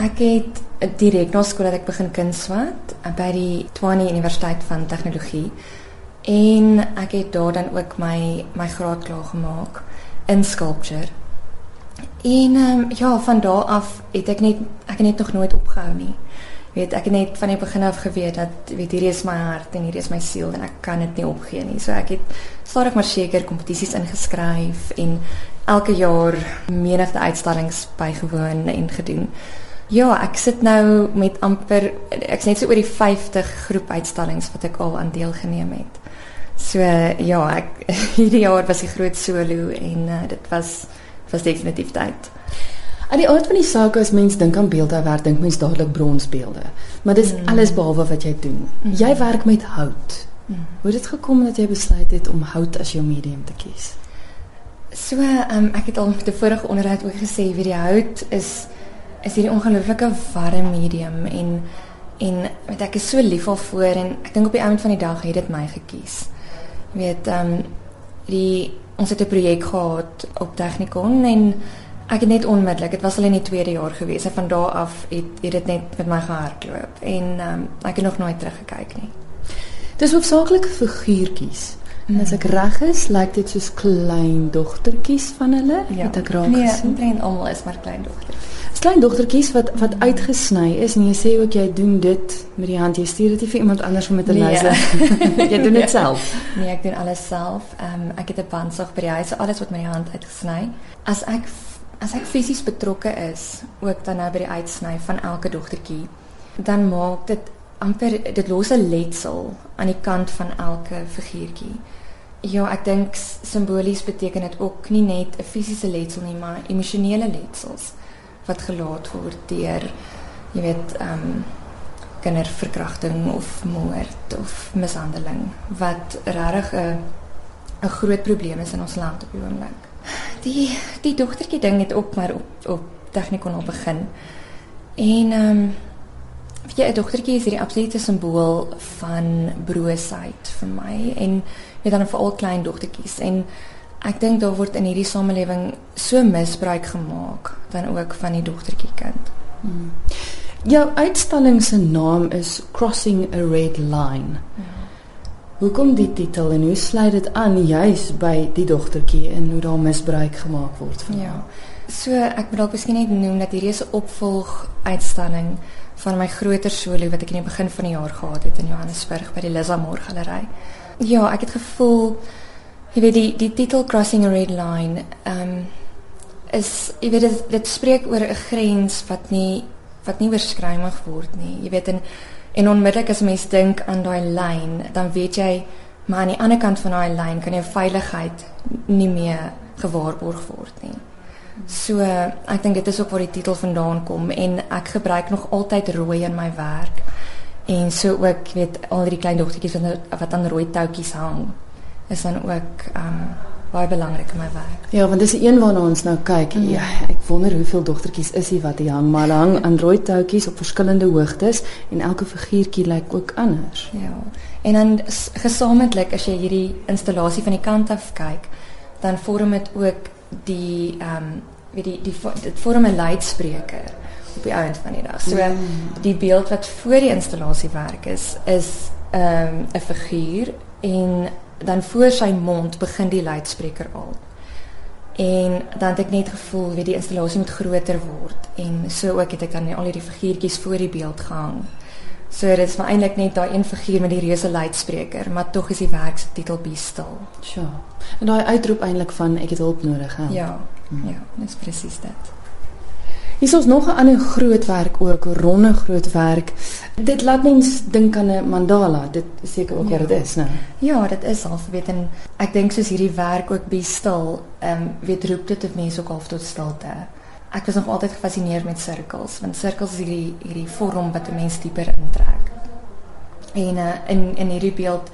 Ek het direk na skool dat ek begin kunswat by die Tshwane Universiteit van Tegnologie. En ek het daar dan ook my my graad klaar gemaak in sculpture. En um, ja, van daar af het ek net ek het net nog nooit opgehou nie. Weet ek het net van die begin af geweet dat weet hierdie is my hart en hierdie is my siel en ek kan dit nie opgee nie. So ek het stadig maar seker kompetisies ingeskryf en elke jaar menigte uitstallings bygewoon en gedoen. Ja, ek sit nou met amper ek's net so oor die 50 groep uitstallings wat ek al aan deelgeneem het. So ja, ek hierdie jaar was die groot solo en uh, dit was was definitief tyd. Aan die aard van die saak as mens dink aan beeldhouwerk, dink mens dadelik bronsbeelde. Maar dis mm. alles behalwe wat jy doen. Mm. Jy werk met hout. Mm. Hoe het dit gekom dat jy besluit het om hout as jou medium te kies? So, um, ek het al met 'n vorige onderhoud ook gesê wie die hout is is hierdie ongelooflike warm medium en en weet ek is so lief daarvoor en ek dink op die einde van die dag het dit my gekies. Jy weet, ehm um, die ons het 'n projek gehad op Technikon en ek het net onmiddellik, dit was al in die tweede jaar gewees en van daar af het, het dit net met my gehardloop en um, ek het nog nooit teruggekyk nie. Dis hoofsaaklik figuurtjies. En as ek reg is, lyk dit soos klein dogtertjies van hulle. Ja. Het ek raak nee, gesien? Nee, almal is maar klein dogtertjies. Klein dogtertjies wat wat uitgesny is en jy sê ook jy doen dit met die hand. Jy stuur dit nie vir iemand anders om met 'n nee. jy doen dit ja. self. Nee, ek doen alles self. Ehm um, ek het 'n bandsag by die huis, so alles wat met my hand uitgesny. As ek as ek fisies betrokke is, ook dan nou by die uitsny van elke dogtertjie, dan maak dit amper dit los 'n letsel aan die kant van elke figuurtjie. Ja, ek dink simbolies beteken dit ook nie net 'n fisiese letsel nie, maar emosionele letsels wat gelaat word deur jy weet, ehm um, kinderverkrachting of moord of mishandeling wat regtig 'n 'n groot probleem is in ons land op die oomblik. Die die dogtertjie ding het ook maar op op tegnikon al begin. En ehm um, weet jy 'n dogtertjie is hierdie absolute simbool van broosheid vir my en weet dan vir al klein dogtertjies en ek dink daar word in hierdie samelewing so misbruik gemaak dan ook van die dogtertjie kind. Hmm. Jou uitstalling se naam is Crossing a Red Line. Ja. Hoekom die titel en hoe sluit dit aan juis by die dogtertjie en hoe daar misbruik gemaak word van Ja. So ek wil dalk miskien net noem dat hierdie is 'n opvolg uitstalling van my groter solo wat ek in die begin van die jaar gehad het in Johannesburg by die Lisa Moore Galery. Ja, ek het gevoel jy weet die die titel Crossing a Red Line ehm um, is jy weet dit, dit spreek oor 'n grens wat nie wat nie oorskrymig word nie. Jy weet en En onmiddellik as mens dink aan daai lyn, dan weet jy maar aan die ander kant van daai lyn kan jou veiligheid nie meer gewaarborg word nie. So ek dink dit is ook waar die titel vandaan kom en ek gebruik nog altyd rooi in my werk. En so ook weet al die klein dogtertjies wat wat aan rooi toutjies hang is dan ook um baie belangrik in my werk. Ja, want dis een waarna ons nou kyk. Mm. Ja, ek wonder hoeveel dogtertjies is hier wat hier hang, maar hang aan rooi touwtjies op verskillende hoogtes en elke figuurtjie lyk ook anders. Ja. En dan gesamentlik as jy hierdie installasie van die kant af kyk, dan vorm dit ook die ehm um, wie die die dit vorm 'n luidspreker op die einde van die dag. So mm. die beeld wat voor die installasie werk is is ehm um, 'n figuur en dan voor sy mond begin die luidspreker al. En dan het ek net gevoel wie die installasie moet groter word en so ook het ek dan al hierdie figuurtjies voor die beeld gehang. So dit is maar eintlik net daai een figuur met die reuse luidspreker, maar tog is die werk se titel Be Still. Ja. En daai uitroep eintlik van ek het hulp nodig, hè. Ja. Hmm. Ja, dis presies dit. Hier is nog 'n ander groot werk ook, ronde groot werk. Dit laat mens dink aan 'n mandala. Dit is seker ook ja. wat dit is, né? Ja, dit is al weet en ek dink soos hierdie werk ook be stil, ehm um, weet roep dit of mense ook half tot stilte. Ek was nog altyd gefassineerd met sirkels, want sirkels is hierdie hierdie vorm wat 'n mens dieper intrek. En uh, in in hierdie beeld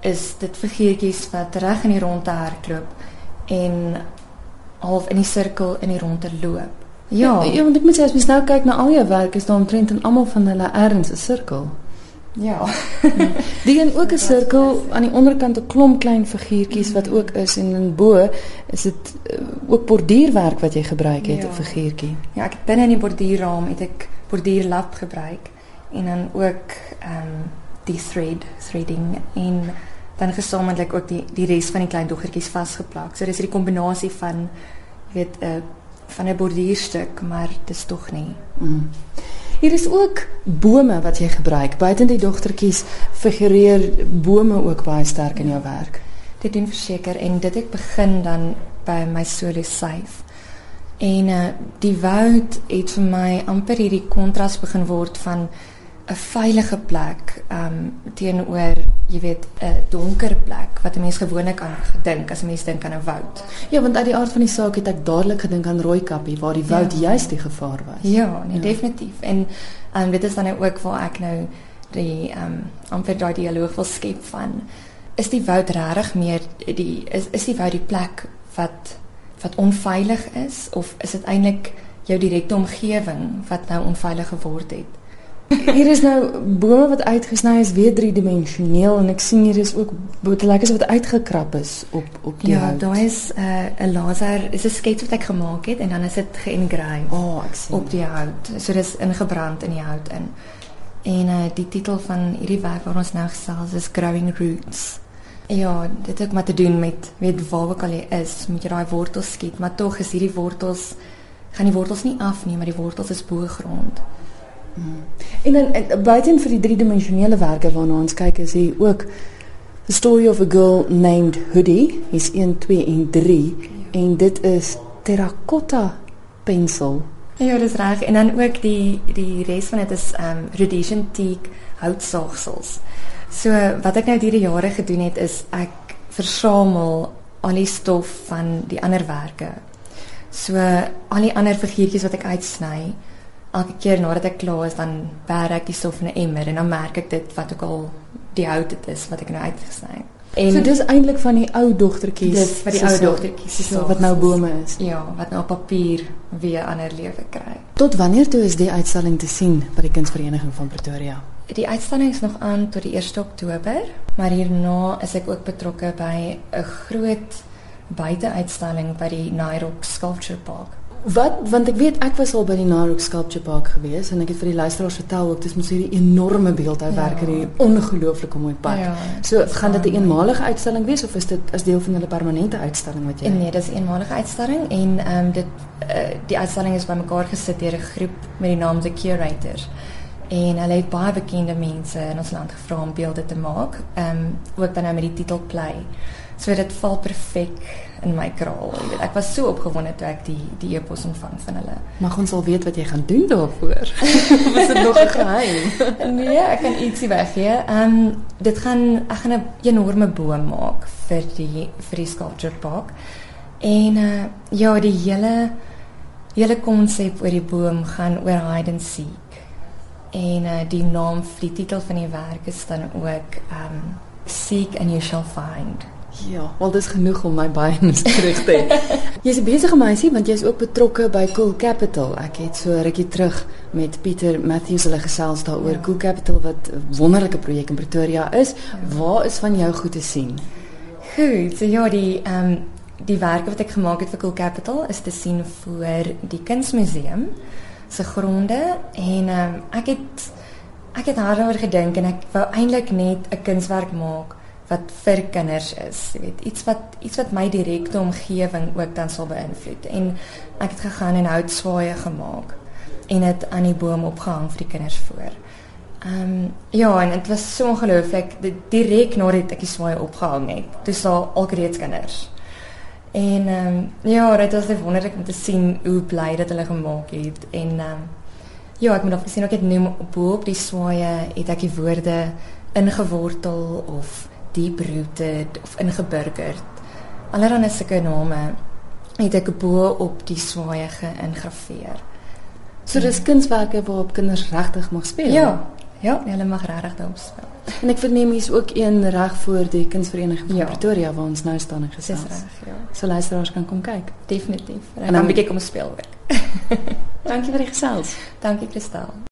is dit figuurtjies wat reg in die ronde hardloop en half in die sirkel in die ronde loop. Ja. ja, ja, want ek moet sê as mens nou kyk na al jou werk is daar omtrent in almal van hulle erns 'n sirkel. Ja. Die ook 'n sirkel aan die onderkant 'n klomp klein figuurtjies wat ook is en in bo is dit uh, ook borduurwerk wat jy gebruik het ja. 'n figuurtjie. Ja, ek binne in die borduurraam het ek bordierlap gebruik en dan ook ehm um, die thread threading en dan gesamentlik ook die die res van die klein dogtertjies vasgeplak. So dis 'n kombinasie van weet 'n uh, van 'n bordierstuk, maar dis tog nie. Mm. Hier is ook bome wat jy gebruik. Buite die dogtertjies figureer bome ook baie sterk in jou werk. Dit doen verseker en dit het begin dan by my solo safe. En uh, die woud het vir my amper hierdie kontras begin word van 'n veilige plek um teenoor jy weet 'n donker plek wat 'n mens gewoonlik aan gedink as 'n mens dink aan 'n woud. Ja, want uit die aard van die saak het ek dadelik gedink aan Rooikappie waar die woud ja. juist die gevaar was. Ja, nee, ja. definitief. En um dit is dan nou ook waar ek nou die um amper daai dialoog wil skep van is die woud regtig meer die is is die woud die plek wat wat onveilig is of is dit eintlik jou direkte omgewing wat nou onveilig geword het? Hier is nou bome wat uitgesny is, weer driedimensioneel en ek sien hier is ook botelekkers wat uitgekrap is op op die Ja, daar is eh, 'n uh, laser, is 'n skets wat ek gemaak het en dan is dit geëngrave. Oh, ek sien. Op die hout. So dis ingebrand in die hout in. En uh, die titel van hierdie werk waar ons nou gesels is Growing Roots. Ja, dit het ook maar te doen met weet waar ook al jy is, moet jy daai wortels skiet, maar tog is hierdie wortels gaan die wortels nie af nie, maar die wortels is bo grond. En dan buiten vir die driedimensionele werke waarna ons kyk is hier ook The Story of a Girl Named Hoodie is 1 2 en 3 ja. en dit is terracotta pensel. Ja, dis reg. En dan ook die die res van dit is um rhodesian teak houtsaagsels. So wat ek nou hierdie jare gedoen het is ek versamel al die stof van die ander werke. So al die ander figuurtjies wat ek uitsny elke keer nadat ek klaar is dan berg ek die stof in 'n emmer en dan merk ek dit wat ook al die hout dit is wat ek nou uitgesny het. En so dis eintlik van die ou dogtertjies. Dis vir die ou dogtertjies so, wat nou bome is. Ja, wat nou op papier weer ander lewe kry. Tot wanneer toe is die uitstalling te sien by die Kunsvereniging van Pretoria? Die uitstalling is nog aan tot die 1 Oktober, maar hierna is ek ook betrokke by 'n groot buiteuitstalling by die Nairok Sculpture Park. Wat want ek weet ek was al by die Narok Sculpture Park gewees en ek het vir die luisteraars vertel ook dis mos hierdie enorme beeldhouwerk ja. hierdie ongelooflike mooi park. Ja, so gaan dit 'n een eenmalige uitstalling wees of is dit as deel van hulle permanente uitstalling wat jy Nee, dis 'n een eenmalige uitstalling en ehm um, dit uh, die uitstalling is bymekaar gesit deur 'n groep met die naam The Curators. En hulle het baie bekende mense in ons land gevra om beelde te maak. Ehm um, ook dan nou met die titel Play. So dit val perfek in my kraal. Jy weet, ek was so opgewonde toe ek die die e-pos ontvang van hulle. Mag ons al weet wat jy gaan doen daarvoor? Was dit nog 'n geheim? nee, ek kan ietsie weggee. Ehm um, dit gaan ek gaan 'n enorme boom maak vir die vir die sculpture park. En uh, ja, die hele hele konsep oor die boom gaan oor hide and seek. En uh, die naam vir die titel van die werk is dan ook ehm um, Seek and you shall find. Ja, wel dis genoeg om my baie nuuskierig te hê. Jy's 'n besige meisie want jy's ook betrokke by Cool Capital. Ek het so rukkie terug met Pieter Matthews hulle gesels daaroor ja. Cool Capital wat 'n wonderlike projek in Pretoria is. Ja. Waar is van jou goed te sien? Goed, so ja, die ehm um, die werke wat ek gemaak het vir Cool Capital is te sien voor die Kunsmuseum se gronde en ehm um, ek het ek het daaroor gedink en ek wou eintlik net 'n kunswerk maak wat vir kinders is, jy weet, iets wat iets wat my direkte omgewing ook dan sal beïnvloed. En ek het gegaan en hout swaaye gemaak en dit aan die boom opgehang vir die kinders voor. Ehm um, ja, en dit was so ongelooflik, direk nadat ek die swaaye opgehang het. Dis al alreeds kinders. En ehm um, ja, dit was net wonderlik om te sien hoe bly dit hulle gemaak het en ehm um, ja, ek moet nog sien ook net noem bo op die swaaye het ek die woorde ingewortel of deep rooted of ingeburgerd. Allerhande sulke name het ek bo op die swaaye geïngraveer. So dis kunswerke waarop kinders regtig mag speel. Ja. Ja, hulle mag regtig daarop speel. En ek verneem hier's ook een reg voor die Kunsvereniging van ja. Pretoria waar ons nou staan en gesels. Dis reg, ja. So luisteraars kan kom kyk. Definitief. En dan 'n bietjie kom speel ook. Dankie vir die gesels. Dankie Kristal.